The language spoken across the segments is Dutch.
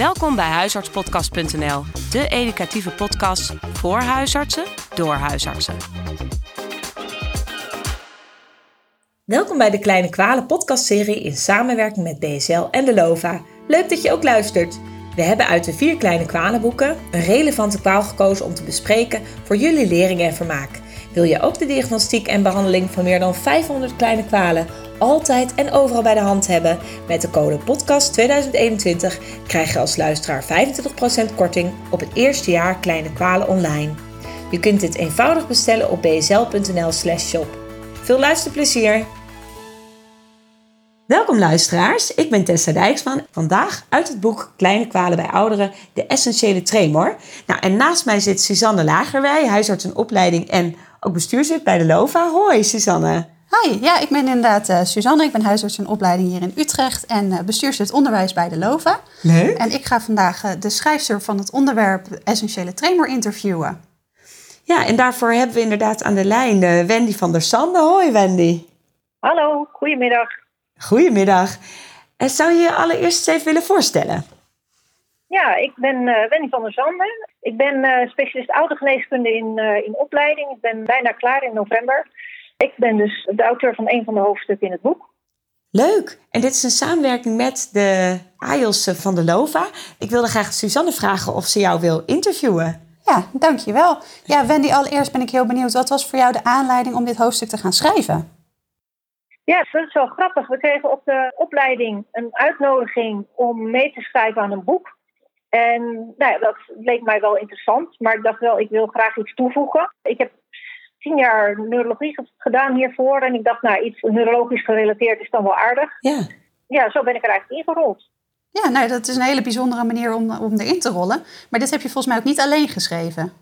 Welkom bij huisartspodcast.nl, de educatieve podcast voor huisartsen door huisartsen. Welkom bij de Kleine Kwalen podcastserie in samenwerking met BSL en de LOVA. Leuk dat je ook luistert. We hebben uit de vier kleine kwalenboeken een relevante kwaal gekozen om te bespreken voor jullie lering en vermaak. Wil je ook de diagnostiek en behandeling van meer dan 500 kleine kwalen altijd en overal bij de hand hebben? Met de code podcast 2021 krijg je als luisteraar 25% korting op het eerste jaar kleine kwalen online. Je kunt dit eenvoudig bestellen op bsl.nl/shop. Veel luisterplezier! Welkom luisteraars, ik ben Tessa Dijksman. Vandaag uit het boek Kleine kwalen bij ouderen, de essentiële tremor. Nou, en naast mij zit Suzanne Lagerwij, huisarts en opleiding en ook bestuurslid bij de LOVA. Hoi Suzanne. Hi, ja, ik ben inderdaad uh, Suzanne. Ik ben huisarts en opleiding hier in Utrecht en uh, bestuurslid onderwijs bij de LOVA. Leuk. En ik ga vandaag uh, de schrijfster van het onderwerp essentiële tremor interviewen. Ja, en daarvoor hebben we inderdaad aan de lijn Wendy van der Sande. Hoi Wendy. Hallo, goedemiddag. Goedemiddag. En zou je je allereerst eens even willen voorstellen? Ja, ik ben Wendy van der Zande. Ik ben specialist oudergeneeskunde in, in opleiding. Ik ben bijna klaar in november. Ik ben dus de auteur van een van de hoofdstukken in het boek. Leuk. En dit is een samenwerking met de AIOS van de LOVA. Ik wilde graag Suzanne vragen of ze jou wil interviewen. Ja, dankjewel. Ja, Wendy, allereerst ben ik heel benieuwd. Wat was voor jou de aanleiding om dit hoofdstuk te gaan schrijven? Ja, dat is wel grappig. We kregen op de opleiding een uitnodiging om mee te schrijven aan een boek. En nou ja, dat leek mij wel interessant, maar ik dacht wel, ik wil graag iets toevoegen. Ik heb tien jaar neurologie gedaan hiervoor. En ik dacht, nou, iets neurologisch gerelateerd is dan wel aardig. Ja. Ja, zo ben ik er eigenlijk ingerold. Ja, nou, dat is een hele bijzondere manier om, om erin te rollen. Maar dit heb je volgens mij ook niet alleen geschreven.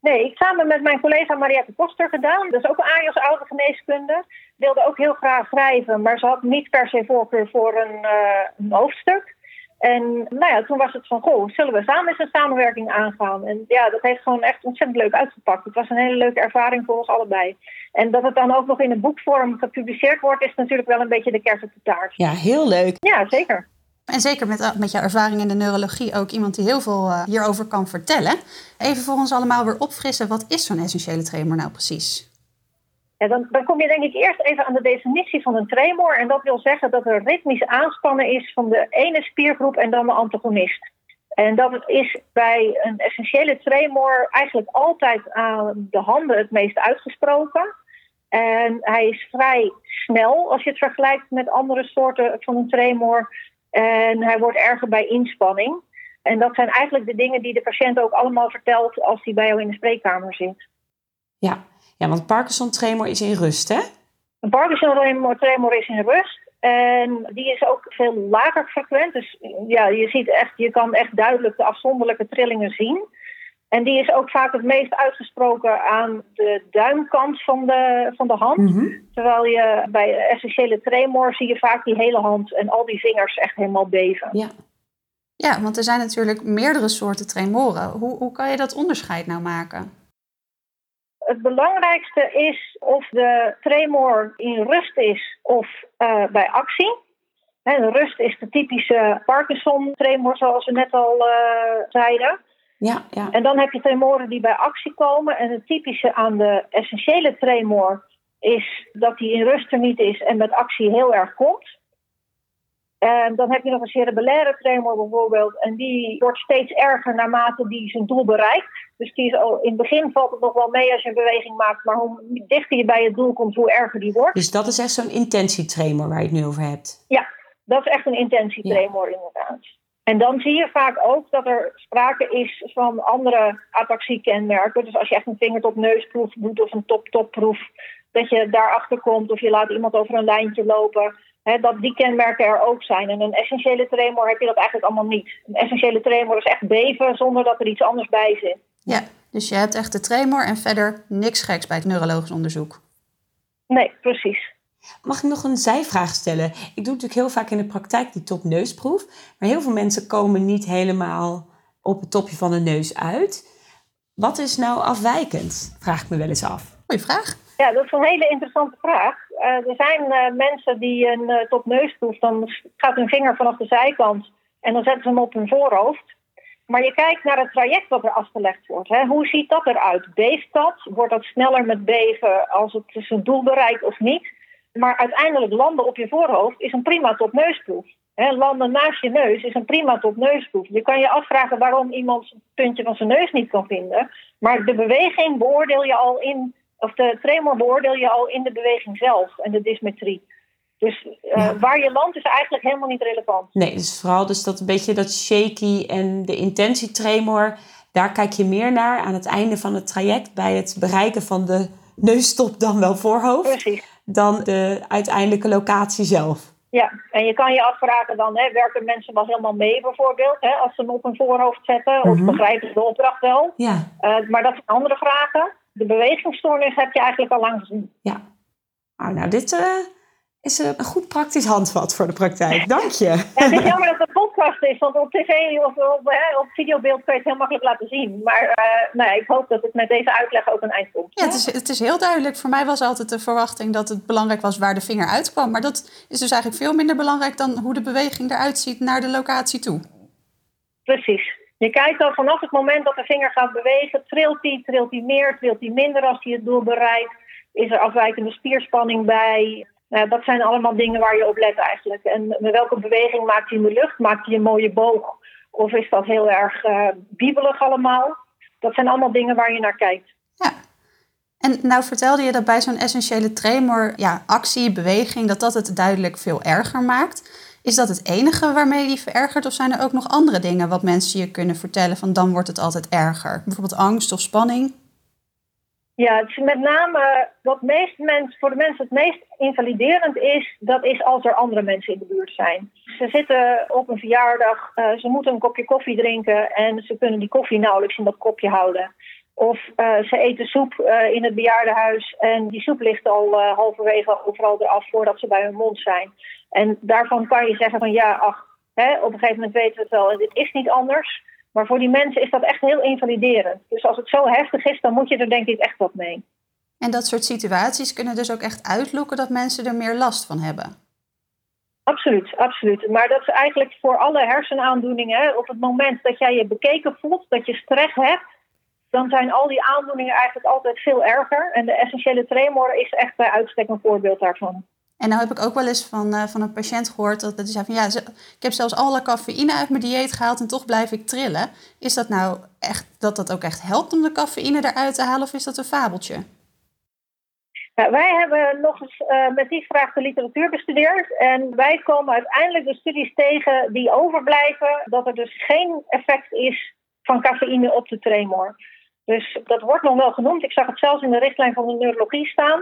Nee, ik samen met mijn collega Mariette Koster gedaan. Dat is ook een AJOS oude geneeskunde. Wilde ook heel graag schrijven, maar ze had niet per se voorkeur voor een, uh, een hoofdstuk. En nou ja, toen was het van, goh, zullen we samen eens een samenwerking aangaan? En ja, dat heeft gewoon echt ontzettend leuk uitgepakt. Het was een hele leuke ervaring voor ons allebei. En dat het dan ook nog in een boekvorm gepubliceerd wordt, is natuurlijk wel een beetje de kerst op de taart. Ja, heel leuk. Ja, zeker. En zeker met, met jouw ervaring in de neurologie ook iemand die heel veel uh, hierover kan vertellen. Even voor ons allemaal weer opfrissen, wat is zo'n essentiële tremor nou precies? Dan kom je denk ik eerst even aan de definitie van een tremor. En dat wil zeggen dat er ritmisch aanspannen is van de ene spiergroep en dan de antagonist. En dat is bij een essentiële tremor eigenlijk altijd aan de handen het meest uitgesproken. En hij is vrij snel als je het vergelijkt met andere soorten van een tremor. En hij wordt erger bij inspanning. En dat zijn eigenlijk de dingen die de patiënt ook allemaal vertelt als hij bij jou in de spreekkamer zit. Ja, ja, want Parkinson-tremor is in rust, hè? Een Parkinson-tremor is in rust. En die is ook veel lager frequent. Dus ja, je, ziet echt, je kan echt duidelijk de afzonderlijke trillingen zien. En die is ook vaak het meest uitgesproken aan de duimkant van de, van de hand. Mhm. Terwijl je bij essentiële tremor zie je vaak die hele hand en al die vingers echt helemaal beven. Ja, ja want er zijn natuurlijk meerdere soorten tremoren. Hoe, hoe kan je dat onderscheid nou maken? Het belangrijkste is of de tremor in rust is of uh, bij actie. He, rust is de typische Parkinson-tremor, zoals we net al uh, zeiden. Ja, ja. En dan heb je tremoren die bij actie komen. En het typische aan de essentiële tremor is dat die in rust er niet is en met actie heel erg komt. En dan heb je nog een cerebellaire tremor bijvoorbeeld. En die wordt steeds erger naarmate die zijn doel bereikt. Dus die is al, in het begin valt het nog wel mee als je een beweging maakt. Maar hoe dichter je bij het doel komt, hoe erger die wordt. Dus dat is echt zo'n intentietremor waar je het nu over hebt? Ja, dat is echt een intentietremor ja. inderdaad. En dan zie je vaak ook dat er sprake is van andere ataxie-kenmerken. Dus als je echt een vingertop-neusproef doet of een top-top-proef, dat je daarachter komt of je laat iemand over een lijntje lopen dat die kenmerken er ook zijn. En een essentiële tremor heb je dat eigenlijk allemaal niet. Een essentiële tremor is echt beven zonder dat er iets anders bij zit. Ja, dus je hebt echt de tremor en verder niks geks bij het neurologisch onderzoek. Nee, precies. Mag ik nog een zijvraag stellen? Ik doe natuurlijk heel vaak in de praktijk die topneusproef. Maar heel veel mensen komen niet helemaal op het topje van de neus uit. Wat is nou afwijkend? Vraag ik me wel eens af. Goeie vraag. Ja, dat is een hele interessante vraag. Uh, er zijn uh, mensen die een uh, topneusproef, dan gaat hun vinger vanaf de zijkant En dan zetten ze hem op hun voorhoofd. Maar je kijkt naar het traject wat er afgelegd wordt. Hè. Hoe ziet dat eruit? Beeft dat? Wordt dat sneller met beven als het zijn doel bereikt of niet? Maar uiteindelijk landen op je voorhoofd is een prima tot neusproef. Landen naast je neus is een prima tot neusproef. Je kan je afvragen waarom iemand het puntje van zijn neus niet kan vinden. Maar de beweging beoordeel je al in, of de tremor beoordeel je al in de beweging zelf en de dysmetrie. Dus uh, waar je landt is eigenlijk helemaal niet relevant. Nee, dus vooral dus dat een beetje dat shaky en de intentietremor, daar kijk je meer naar aan het einde van het traject bij het bereiken van de neusstop dan wel voorhoofd. Precies. Dan de uiteindelijke locatie zelf. Ja, en je kan je afvragen dan, hè, werken mensen wel helemaal mee bijvoorbeeld, hè, als ze hem op hun voorhoofd zetten, of mhm. begrijpen ze de opdracht wel? Ja. Uh, maar dat zijn andere vragen. De bewegingsstoornis heb je eigenlijk al lang gezien. Ja. Nou, nou dit, uh, is een goed praktisch handvat voor de praktijk. Dank je. het is jammer dat het podcast is, want op tv of op, hè, op videobeeld kan je het heel makkelijk laten zien. Maar uh, nou ja, ik hoop dat het met deze uitleg ook een eind komt. Ja, het is, het is heel duidelijk. Voor mij was altijd de verwachting dat het belangrijk was waar de vinger uitkwam. Maar dat is dus eigenlijk veel minder belangrijk dan hoe de beweging eruit ziet naar de locatie toe. Precies. Je kijkt al vanaf het moment dat de vinger gaat bewegen, trilt hij, trilt hij meer, trilt hij minder als hij het doel bereikt. Is er afwijkende spierspanning bij? Nou, dat zijn allemaal dingen waar je op let eigenlijk. En met welke beweging maakt hij in de lucht? Maakt hij een mooie boog? Of is dat heel erg uh, biebelig allemaal? Dat zijn allemaal dingen waar je naar kijkt. Ja. En nou vertelde je dat bij zo'n essentiële tremor, ja, actie, beweging, dat dat het duidelijk veel erger maakt. Is dat het enige waarmee die verergert? Of zijn er ook nog andere dingen wat mensen je kunnen vertellen van dan wordt het altijd erger? Bijvoorbeeld angst of spanning? Ja, het is met name wat meest mens, voor de mensen het meest invaliderend is, dat is als er andere mensen in de buurt zijn. Ze zitten op een verjaardag, uh, ze moeten een kopje koffie drinken en ze kunnen die koffie nauwelijks in dat kopje houden. Of uh, ze eten soep uh, in het bejaardenhuis en die soep ligt al halverwege overal eraf voordat ze bij hun mond zijn. En daarvan kan je zeggen van ja, ach, hè, op een gegeven moment weten we het wel, dit is niet anders. Maar voor die mensen is dat echt heel invaliderend. Dus als het zo heftig is, dan moet je er denk ik echt wat mee. En dat soort situaties kunnen dus ook echt uitlokken dat mensen er meer last van hebben. Absoluut, absoluut. Maar dat is eigenlijk voor alle hersenaandoeningen. Op het moment dat jij je bekeken voelt, dat je stress hebt, dan zijn al die aandoeningen eigenlijk altijd veel erger. En de essentiële tremor is echt bij uitstek een voorbeeld daarvan. En nou heb ik ook wel eens van, uh, van een patiënt gehoord dat hij zei van ja, ik heb zelfs alle cafeïne uit mijn dieet gehaald en toch blijf ik trillen. Is dat nou echt dat dat ook echt helpt om de cafeïne eruit te halen of is dat een fabeltje? Wij hebben nog eens uh, met die vraag de literatuur bestudeerd. En wij komen uiteindelijk de studies tegen die overblijven dat er dus geen effect is van cafeïne op de tremor. Dus dat wordt nog wel genoemd. Ik zag het zelfs in de richtlijn van de neurologie staan.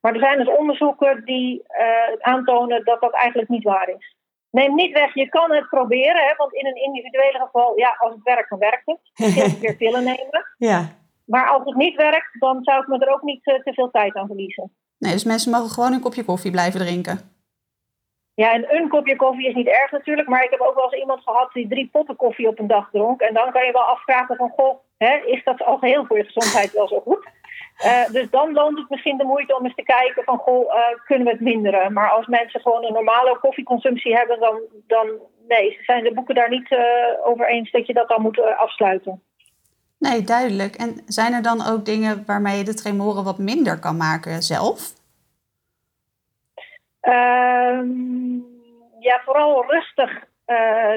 Maar er zijn dus onderzoeken die uh, aantonen dat dat eigenlijk niet waar is. Neem niet weg, je kan het proberen, hè, want in een individuele geval, ja, als het werkt, dan werkt het. Je weer pillen nemen. Ja. Maar als het niet werkt, dan zou ik me er ook niet uh, te veel tijd aan verliezen. Nee, dus mensen mogen gewoon een kopje koffie blijven drinken. Ja, en een kopje koffie is niet erg natuurlijk, maar ik heb ook wel eens iemand gehad die drie potten koffie op een dag dronk. En dan kan je wel afvragen van, goh, hè, is dat al geheel voor je gezondheid wel zo goed? Uh, dus dan loont het misschien de moeite om eens te kijken van, goh, uh, kunnen we het minderen? Maar als mensen gewoon een normale koffieconsumptie hebben, dan, dan nee, zijn de boeken daar niet uh, over eens dat je dat dan moet afsluiten. Nee, duidelijk. En zijn er dan ook dingen waarmee je de tremoren wat minder kan maken zelf? Ehm, ja, vooral rustig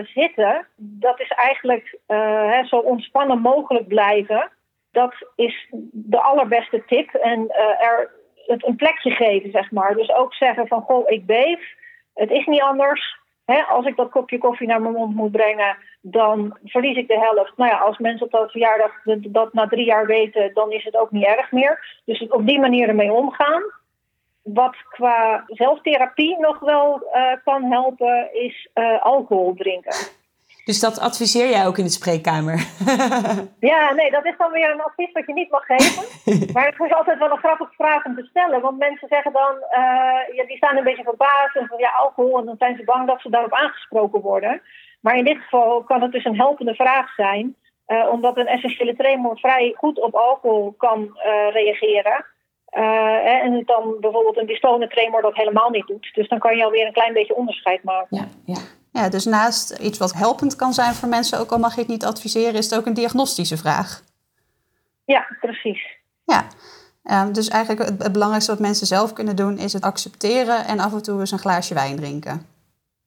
zitten. Dat is eigenlijk hè, zo ontspannen mogelijk blijven dat is de allerbeste tip. En uh, er het een plekje geven, zeg maar. Dus ook zeggen van, goh, ik beef. Het is niet anders. als ik dat kopje koffie naar mijn mond moet brengen, dan verlies ik de helft. Nou ja, als mensen op dat verjaardag dat na drie jaar weten, dan is het ook niet erg meer. Dus op die manier ermee omgaan. Wat qua zelftherapie nog wel uh, kan helpen, is uh, alcohol drinken. Dus dat adviseer jij ook in de spreekkamer? ja, nee, dat is dan weer een advies wat je niet mag geven. maar het is altijd wel een grappige vraag om te stellen. Want mensen zeggen dan, uh, ja, die staan een beetje verbaasd. En van ja, alcohol. En dan zijn ze bang dat ze daarop aangesproken worden. Maar in dit geval kan het dus een helpende vraag zijn. Uh, omdat een essentiële tremor vrij goed op alcohol kan uh, reageren. En dan bijvoorbeeld een dystone tremor dat helemaal niet doet. Dus dan kan je alweer een klein beetje onderscheid maken. Ja, ja. Ja, dus naast iets wat helpend kan zijn voor mensen, ook al mag je het niet adviseren, is het ook een diagnostische vraag. Ja, precies. Ja, um, dus eigenlijk het, het, belangrijkste wat mensen zelf kunnen doen, is het accepteren en af en toe eens een glaasje wijn drinken.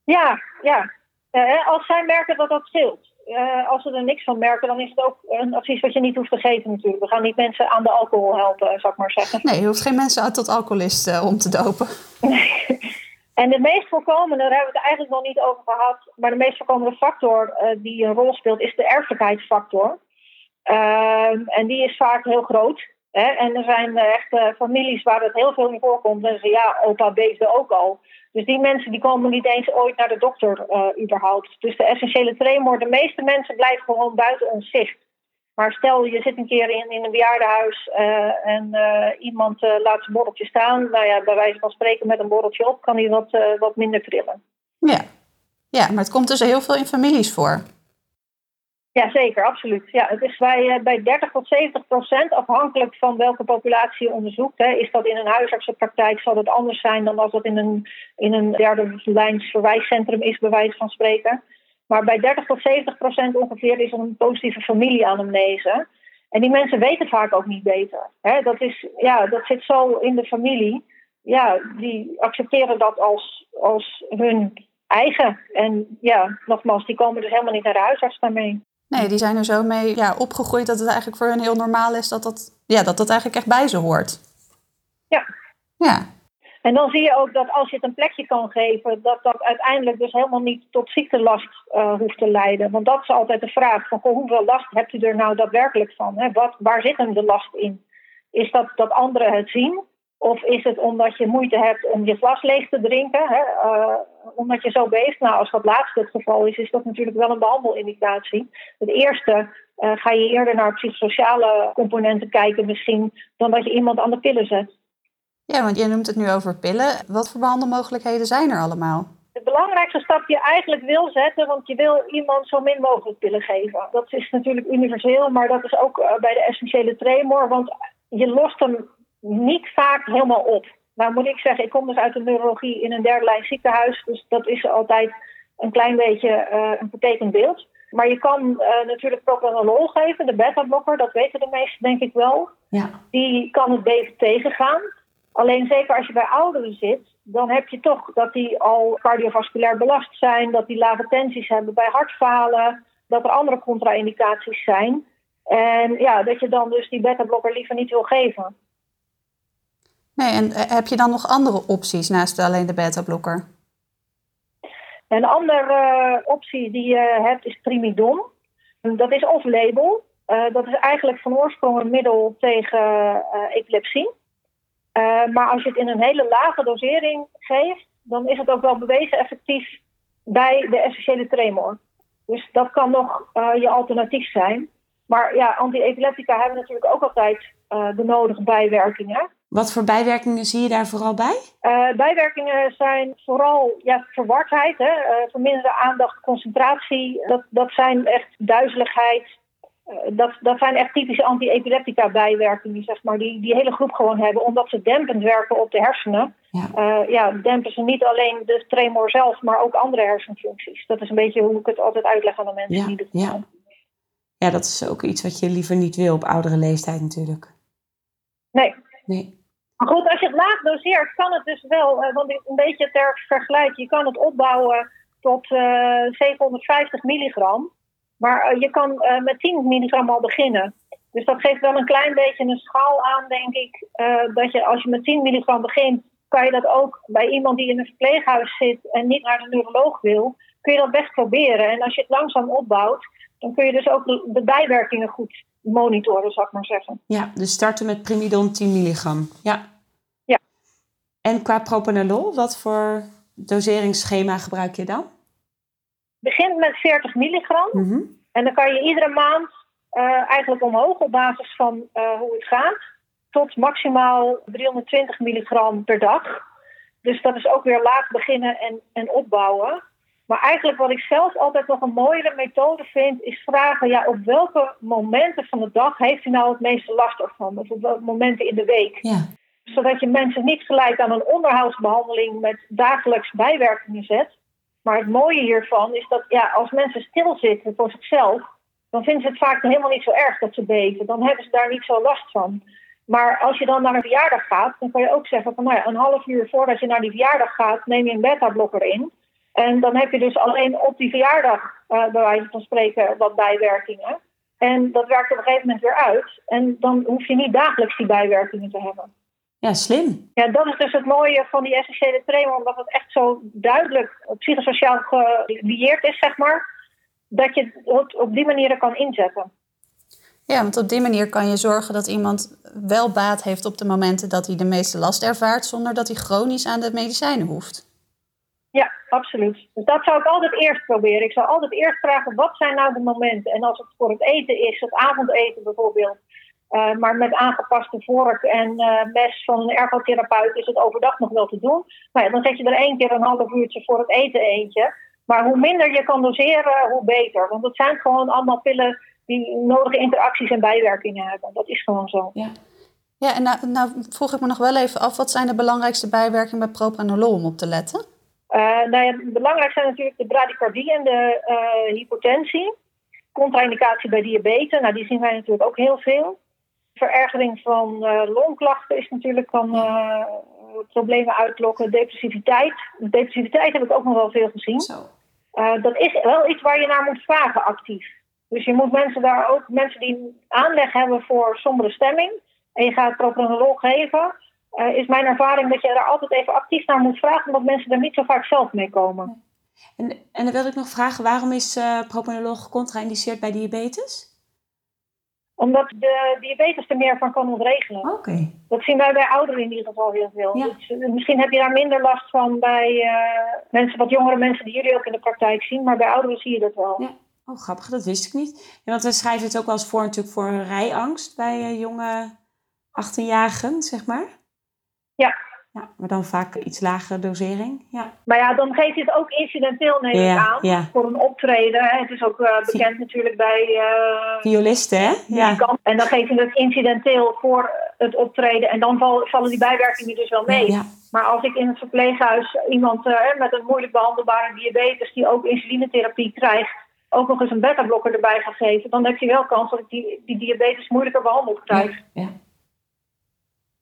Ja, ja. Uh, als zij merken dat dat scheelt. Uh, als ze er niks van merken, dan is het ook een advies wat je niet hoeft te geven natuurlijk. We gaan niet mensen aan de alcohol helpen, zou ik maar zeggen. Nee, je hoeft geen mensen tot alcoholist uh, om te dopen. Nee. En de meest voorkomende, daar hebben we het eigenlijk nog niet over gehad, maar de meest voorkomende factor uh, die een rol speelt, is de erfelijkheidsfactor. Ehm, en die is vaak heel groot. Hè? En er zijn echt families waar het heel veel in voorkomt. En ze ja, opa beefde ook al. Dus die mensen die komen niet eens ooit naar de dokter uh, überhaupt. Dus de essentiële tremor, de meeste mensen blijven gewoon buiten ons zicht. Maar stel je zit een keer in, in een bejaardenhuis uh, en uh, iemand laat zijn borreltje staan. Nou ja, bij wijze van spreken met een borreltje op kan hij wat, wat minder trillen. Ja. ja, maar het komt dus heel veel in families voor. Ja, zeker, absoluut. Ja, het is bij, eh, bij 30 tot 70 procent, afhankelijk van welke populatie je onderzoekt. Hè. Is dat in een huisartsenpraktijk, zal dat anders zijn dan als dat in een, in een derde lijns verwijscentrum is, bij wijze van spreken. Maar bij 30 tot 70 procent ongeveer is er een positieve familieanamnese. En die mensen weten vaak ook niet beter. Hè. Dat, is, ja, dat zit zo in de familie. Ja, die accepteren dat als, als hun eigen. En ja, nogmaals, die komen dus helemaal niet naar de huisarts daarmee. Nee, die zijn er zo mee ja, opgegroeid dat het eigenlijk voor hen heel normaal is dat dat, ja, dat dat eigenlijk echt bij ze hoort. Ja. Ja. En dan zie je ook dat als je het een plekje kan geven, dat dat uiteindelijk dus helemaal niet tot ziektelast uh, hoeft te leiden. Want dat is altijd de vraag: van, hoeveel last hebt u er nou daadwerkelijk van? Hè? Wat, waar zit hem de last in? Is dat dat anderen het zien? Of is het omdat je moeite hebt om je glas leeg te drinken, hè? Uh, omdat je zo beeft? Nou, als dat laatste het geval is, is dat natuurlijk wel een behandelindicatie. Het eerste uh, ga je eerder naar psychosociale componenten kijken misschien, dan dat je iemand aan de pillen zet. Ja, want je noemt het nu over pillen. Wat voor behandelmogelijkheden zijn er allemaal? De belangrijkste stap je eigenlijk wil zetten, want je wil iemand zo min mogelijk pillen geven. Dat is natuurlijk universeel, maar dat is ook uh, bij de essentiële tremor, want je lost hem niet vaak helemaal op. Nou moet ik zeggen, ik kom dus uit de neurologie in een derde lijn ziekenhuis. Dus dat is altijd een klein beetje uh, een vertekend beeld. Maar je kan uh, natuurlijk propranolol geven, de beta-blokker, dat weten de meesten denk ik wel. Ja. Die kan het beter tegengaan. Alleen zeker als je bij ouderen zit, dan heb je toch dat die al cardiovasculair belast zijn, dat die lage tensies hebben bij hartfalen, dat er andere contra-indicaties zijn. En ja, dat je dan dus die beta-blokker liever niet wil geven. Nee, en eh, heb je dan nog andere opties naast alleen de beta-blokker? Een andere uh, optie die je hebt is primidon. Dat is off-label. Uh, dat is eigenlijk van oorsprong een middel tegen epilepsie. maar als je het in een hele lage dosering geeft, dan is het ook wel bewezen effectief bij de essentiële tremor. Dus dat kan nog je alternatief zijn. Maar ja, anti-epileptica hebben natuurlijk ook altijd de nodige bijwerkingen. Wat voor bijwerkingen zie je daar vooral bij? Uh, bijwerkingen zijn vooral ja, verwardheid, hè, uh, verminderde aandacht, concentratie. Dat, dat zijn echt duizeligheid. Uh, dat, dat zijn echt typische anti-epileptica bijwerkingen, zeg maar, die die hele groep gewoon hebben, omdat ze dempend werken op de hersenen. Ja. ja, dempen ze niet alleen de tremor zelf, maar ook andere hersenfuncties. Dat is een beetje hoe ik het altijd uitleg aan de mensen ja, die het ja. ja, dat is ook iets wat je liever niet wil op oudere leeftijd natuurlijk. Nee. Nee. Goed, als je het laag doseert, kan het dus wel, uh, want een beetje ter vergelijk, je kan het opbouwen tot uh, 750 milligram. Maar uh, je kan eh, met 10 milligram al beginnen. Dus dat geeft wel een klein beetje een schaal aan, denk ik. dat je als je met 10 milligram begint, kan je dat ook bij iemand die in een verpleeghuis zit en niet naar de neuroloog wil, kun je dat best proberen. En als je het langzaam opbouwt, dan kun je dus ook de bijwerkingen goed monitoren, zou ik maar zeggen. Ja, dus starten met primidon 10 milligram. Ja. Ja. En qua propanolol, wat voor doseringsschema gebruik je dan? Begint met 40 milligram. Mm -hmm. En dan kan je iedere maand uh, eigenlijk omhoog op basis van uh, hoe het gaat. Tot maximaal 320 milligram per dag. Dus dat is ook weer laag beginnen en, en opbouwen. Maar eigenlijk wat ik zelf altijd nog een mooiere methode vind, is vragen: ja, op welke momenten van de dag heeft u nou het meeste last ervan? Of op welke momenten in de week? Ja. Zodat je mensen niet gelijk aan een onderhoudsbehandeling met dagelijks bijwerkingen zet. Maar het mooie hiervan is dat ja, als mensen stilzitten voor zichzelf, dan vinden ze het vaak helemaal niet zo erg dat ze beven. Dan hebben ze daar niet zo last van. Maar als je dan naar een verjaardag gaat, dan kan je ook zeggen van nou ja, een half uur voordat je naar die verjaardag gaat, neem je een beta-blokker in. En dan heb je dus alleen op die verjaardag, uh, bij wijze van spreken, wat bijwerkingen. En dat werkt op een gegeven moment weer uit. En dan hoef je niet dagelijks die bijwerkingen te hebben. Ja, slim. Ja, dat is dus het mooie van die essentiële training, omdat het echt zo duidelijk psychosociaal gelieerd is, zeg maar, dat je het op die manier kan inzetten. Ja, want op die manier kan je zorgen dat iemand wel baat heeft op de momenten dat hij de meeste last ervaart, zonder dat hij chronisch aan de medicijnen hoeft. Ja, absoluut. Dus dat zou ik altijd eerst proberen. Ik zou altijd eerst vragen, wat zijn nou de momenten? En als het voor het eten is, het avondeten bijvoorbeeld, uh, maar met aangepaste vork en uh, mes van een ergotherapeut is het overdag nog wel te doen. Nou ja, dan zet je er één keer een half uurtje voor het eten eentje. Maar hoe minder je kan doseren, hoe beter. Want het zijn gewoon allemaal pillen die nodige interacties en bijwerkingen hebben. Dat is gewoon zo. Ja, ja en nou, nou vroeg ik me nog wel even af, wat zijn de belangrijkste bijwerkingen bij propranolol om op te letten? Uh, nou ja, belangrijk zijn natuurlijk de bradykardie en de uh, hypotensie. Contraindicatie bij diabetes, nou die zien wij natuurlijk ook heel veel. Verergering van uh, longklachten is natuurlijk kan problemen uitlokken. Depressiviteit. Depressiviteit heb ik ook nog wel veel gezien. Zo. dat is wel iets waar je naar moet vragen actief. Dus je moet mensen daar ook, mensen die aanleg hebben voor sombere stemming, en je gaat propranolol geven, uh, is mijn ervaring dat je daar altijd even actief naar moet vragen, omdat mensen er niet zo vaak zelf mee komen. En, en dan wil ik nog vragen, waarom is uh, propranolol gecontraindiceerd bij diabetes? Omdat de diabetes er meer van kan ontregelen. Oké. Dat zien wij bij ouderen in ieder geval heel veel. Ja. Dus, uh, misschien heb je daar minder last van bij mensen, wat jongere mensen die jullie ook in de praktijk zien, maar bij ouderen zie je dat wel. Ja. Oh, grappig, dat wist ik niet. Ja, want we schrijven het ook wel eens voor natuurlijk voor rijangst bij jonge 18-jarigen, zeg maar. Ja. ja. Maar dan vaak iets lagere dosering. Ja. Maar ja, dan geeft het ook incidenteel neem ik aan. Ja. Voor een optreden. Hè. Het is ook uh, bekend natuurlijk bij... Uh, Violisten, hè? Ja. En dan geef je het incidenteel voor het optreden. En dan val, vallen die bijwerkingen dus wel mee. Maar als ik in het verpleeghuis iemand uh, met een moeilijk behandelbare diabetes... die ook insulinetherapie krijgt... ook nog eens een beta-blokker erbij ga geven... dan heb je wel kans dat ik die, die diabetes moeilijker behandeld krijg. Ja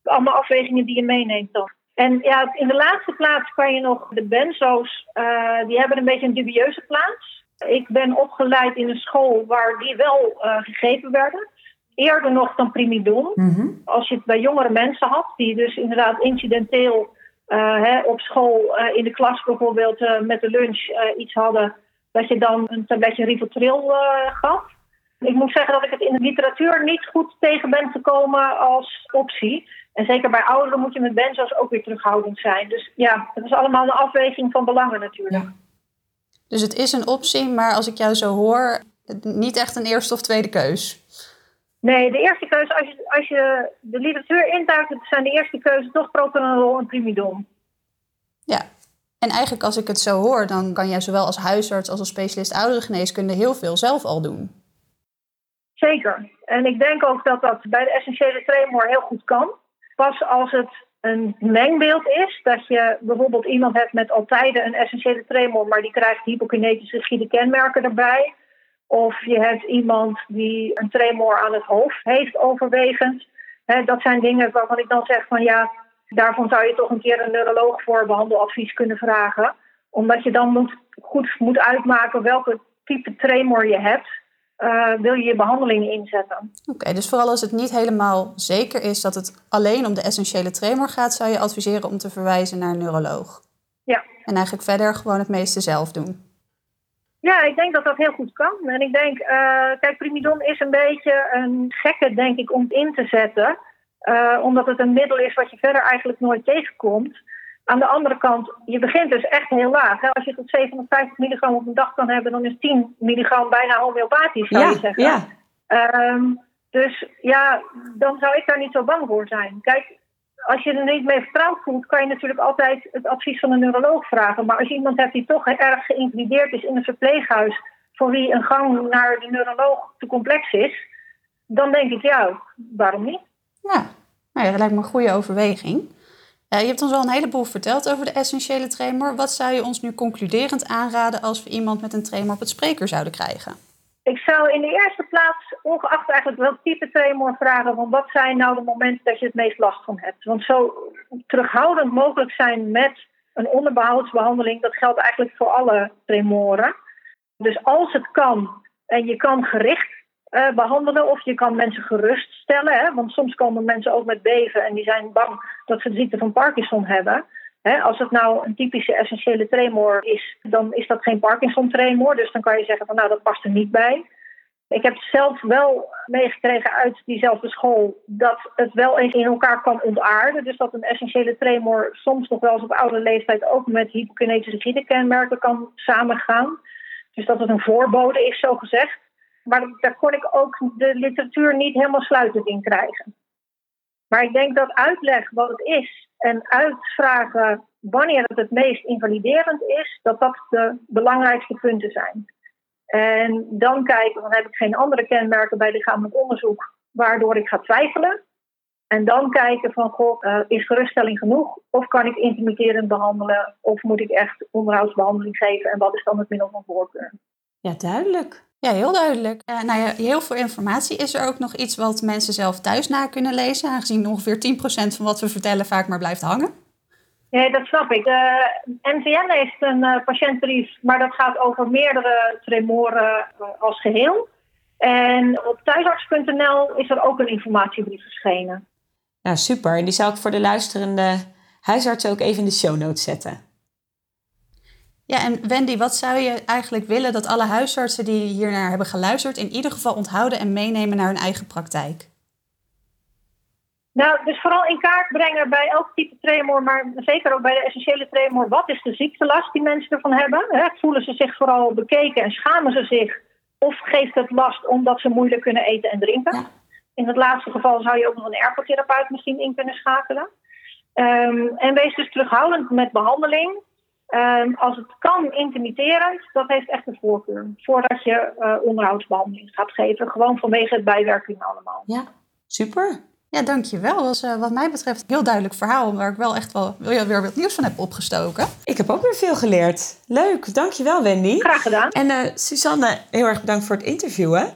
allemaal afwegingen die je meeneemt dan. En ja, in de laatste plaats kan je nog de benzo's, uh, die hebben een beetje een dubieuze plaats. Ik ben opgeleid in een school waar die wel uh, gegeven werden. Eerder nog dan primidon. Mm -hmm. Als je het bij jongere mensen had, die dus inderdaad incidenteel uh, hè, op school in de klas bijvoorbeeld met de lunch iets hadden, dat je dan een tabletje Rivotril gaf. Ik moet zeggen dat ik het in de literatuur niet goed tegen ben gekomen als optie. En zeker bij ouderen moet je met benzo's ook weer terughoudend zijn. Dus ja, het is allemaal een afweging van belangen natuurlijk. Ja. Dus het is een optie, maar als ik jou zo hoor, niet echt een eerste of tweede keus. Nee, de eerste keuze, als je, als je de literatuur intuigt, zijn de eerste keuze toch propranolol en primidon. Ja, en eigenlijk als ik het zo hoor, dan kan jij zowel als huisarts als als specialist ouderengeneeskunde heel veel zelf al doen. Zeker. En ik denk ook dat dat bij de essentiële tremor heel goed kan. Pas als het een mengbeeld is, dat je bijvoorbeeld iemand hebt met altijd een essentiële tremor, maar die krijgt hypokinetische rigide kenmerken erbij. Of je hebt iemand die een tremor aan het hoofd heeft overwegend. dat zijn dingen waarvan ik dan zeg van ja, daarvan zou je toch een keer een neuroloog voor behandeladvies kunnen vragen. Omdat je dan moet, goed moet uitmaken welke type tremor je hebt. Uh, wil je je behandeling inzetten. Oké, okay, dus vooral als het niet helemaal zeker is dat het alleen om de essentiële tremor gaat, zou je adviseren om te verwijzen naar een neuroloog. Ja. En eigenlijk verder gewoon het meeste zelf doen. Ja, ik denk dat dat heel goed kan. En ik denk, uh, kijk, primidon is een beetje een gekke, denk ik, om in te zetten. Uh, omdat het een middel is wat je verder eigenlijk nooit tegenkomt. Aan de andere kant, je begint dus echt heel laag. Hè? Als je tot 750 milligram op een dag kan hebben, dan is 10 milligram bijna homeopathisch, zou ja, je zeggen. Ja. Um, dus ja, dan zou ik daar niet zo bang voor zijn. Kijk, als je er niet mee vertrouwd voelt, kan je natuurlijk altijd het advies van een neuroloog vragen. Maar als je iemand hebt die toch erg geïntimideerd is in een verpleeghuis, voor wie een gang naar de neuroloog te complex is, dan denk ik ja, waarom niet? Ja, nou ja dat lijkt me een goede overweging. Uh, je hebt ons al een heleboel verteld over de essentiële tremor. Wat zou je ons nu concluderend aanraden als we iemand met een tremor op het spreker zouden krijgen? Ik zou in de eerste plaats, ongeacht eigenlijk welk type tremor, vragen van wat zijn nou de momenten dat je het meest last van hebt. Want zo terughoudend mogelijk zijn met een onderbehoudsbehandeling, dat geldt eigenlijk voor alle tremoren. Dus als het kan en je kan gericht uh, behandelen of je kan mensen geruststellen. Hè, want soms komen mensen ook met beven en die zijn bang dat ze de ziekte van Parkinson hebben. Hè, als het nou een typische essentiële tremor is, dan is dat geen Parkinson-tremor. Dus dan kan je zeggen van nou dat past er niet bij. Ik heb zelf wel meegekregen uit diezelfde school dat het wel eens in elkaar kan ontaarden. Dus dat een essentiële tremor soms nog wel eens op oude leeftijd ook met hypokinetische kenmerken kan samengaan. Dus dat het een voorbode is, zo gezegd. Maar daar kon ik ook de literatuur niet helemaal sluitend in krijgen. Maar ik denk dat uitleg wat het is en uitvragen wanneer het het meest invaliderend is, dat dat de belangrijkste punten zijn. En dan kijken, dan heb ik geen andere kenmerken bij lichamelijk onderzoek waardoor ik ga twijfelen. En dan kijken van, uh, is geruststelling genoeg? Of kan ik intimiderend behandelen? Of moet ik echt onderhoudsbehandeling geven? En wat is dan het middel van voorkeur? Ja, duidelijk. Ja, heel duidelijk. Uh, nou ja, heel veel informatie. Is er ook nog iets wat mensen zelf thuis na kunnen lezen? Aangezien ongeveer 10% van wat we vertellen vaak maar blijft hangen. Nee, dat snap ik. De NVN heeft een uh, patiëntbrief, maar dat gaat over meerdere tremoren uh, als geheel. En op thuisarts.nl is er ook een informatiebrief verschenen. Nou, super. En die zou ik voor de luisterende huisarts ook even in de show notes zetten. Ja, en Wendy, wat zou je eigenlijk willen dat alle huisartsen die hiernaar hebben geluisterd in ieder geval onthouden en meenemen naar hun eigen praktijk? Nou, dus vooral in kaart brengen bij elk type tremor, maar zeker ook bij de essentiële tremor. Wat is de ziektelast die mensen ervan hebben? He, voelen ze zich vooral bekeken en schamen ze zich? Of geeft het last omdat ze moeilijk kunnen eten en drinken? In het laatste geval zou je ook nog een ergotherapeut misschien in kunnen schakelen. Um, en wees dus terughoudend met behandeling. Um, als het kan, intimiderend, dat heeft echt een voorkeur. Voordat je uh, onderhoudsbehandeling gaat geven. Gewoon vanwege het bijwerking allemaal. Ja, super. Ja, dankjewel. Dat was uh, wat mij betreft een heel duidelijk verhaal... waar ik wel echt wel weer wat nieuws van heb opgestoken. Ik heb ook weer veel geleerd. Leuk, dankjewel Wendy. Graag gedaan. En uh, Susanne, heel erg bedankt voor het interviewen.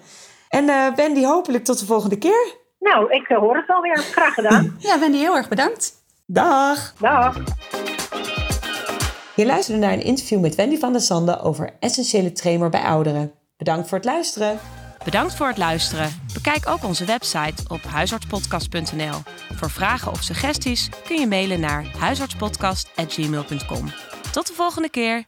En uh, Wendy, hopelijk tot de volgende keer. Nou, ik hoor het wel weer. Graag gedaan. ja, Wendy, heel erg bedankt. Dag. Dag. Je luisterde naar een interview met Wendy van der Sande over essentiële tremor bij ouderen. Bedankt voor het luisteren. Bedankt voor het luisteren. Bekijk ook onze website op huisartspodcast.nl. Voor vragen of suggesties kun je mailen naar huisartspodcast.gmail.com. Tot de volgende keer.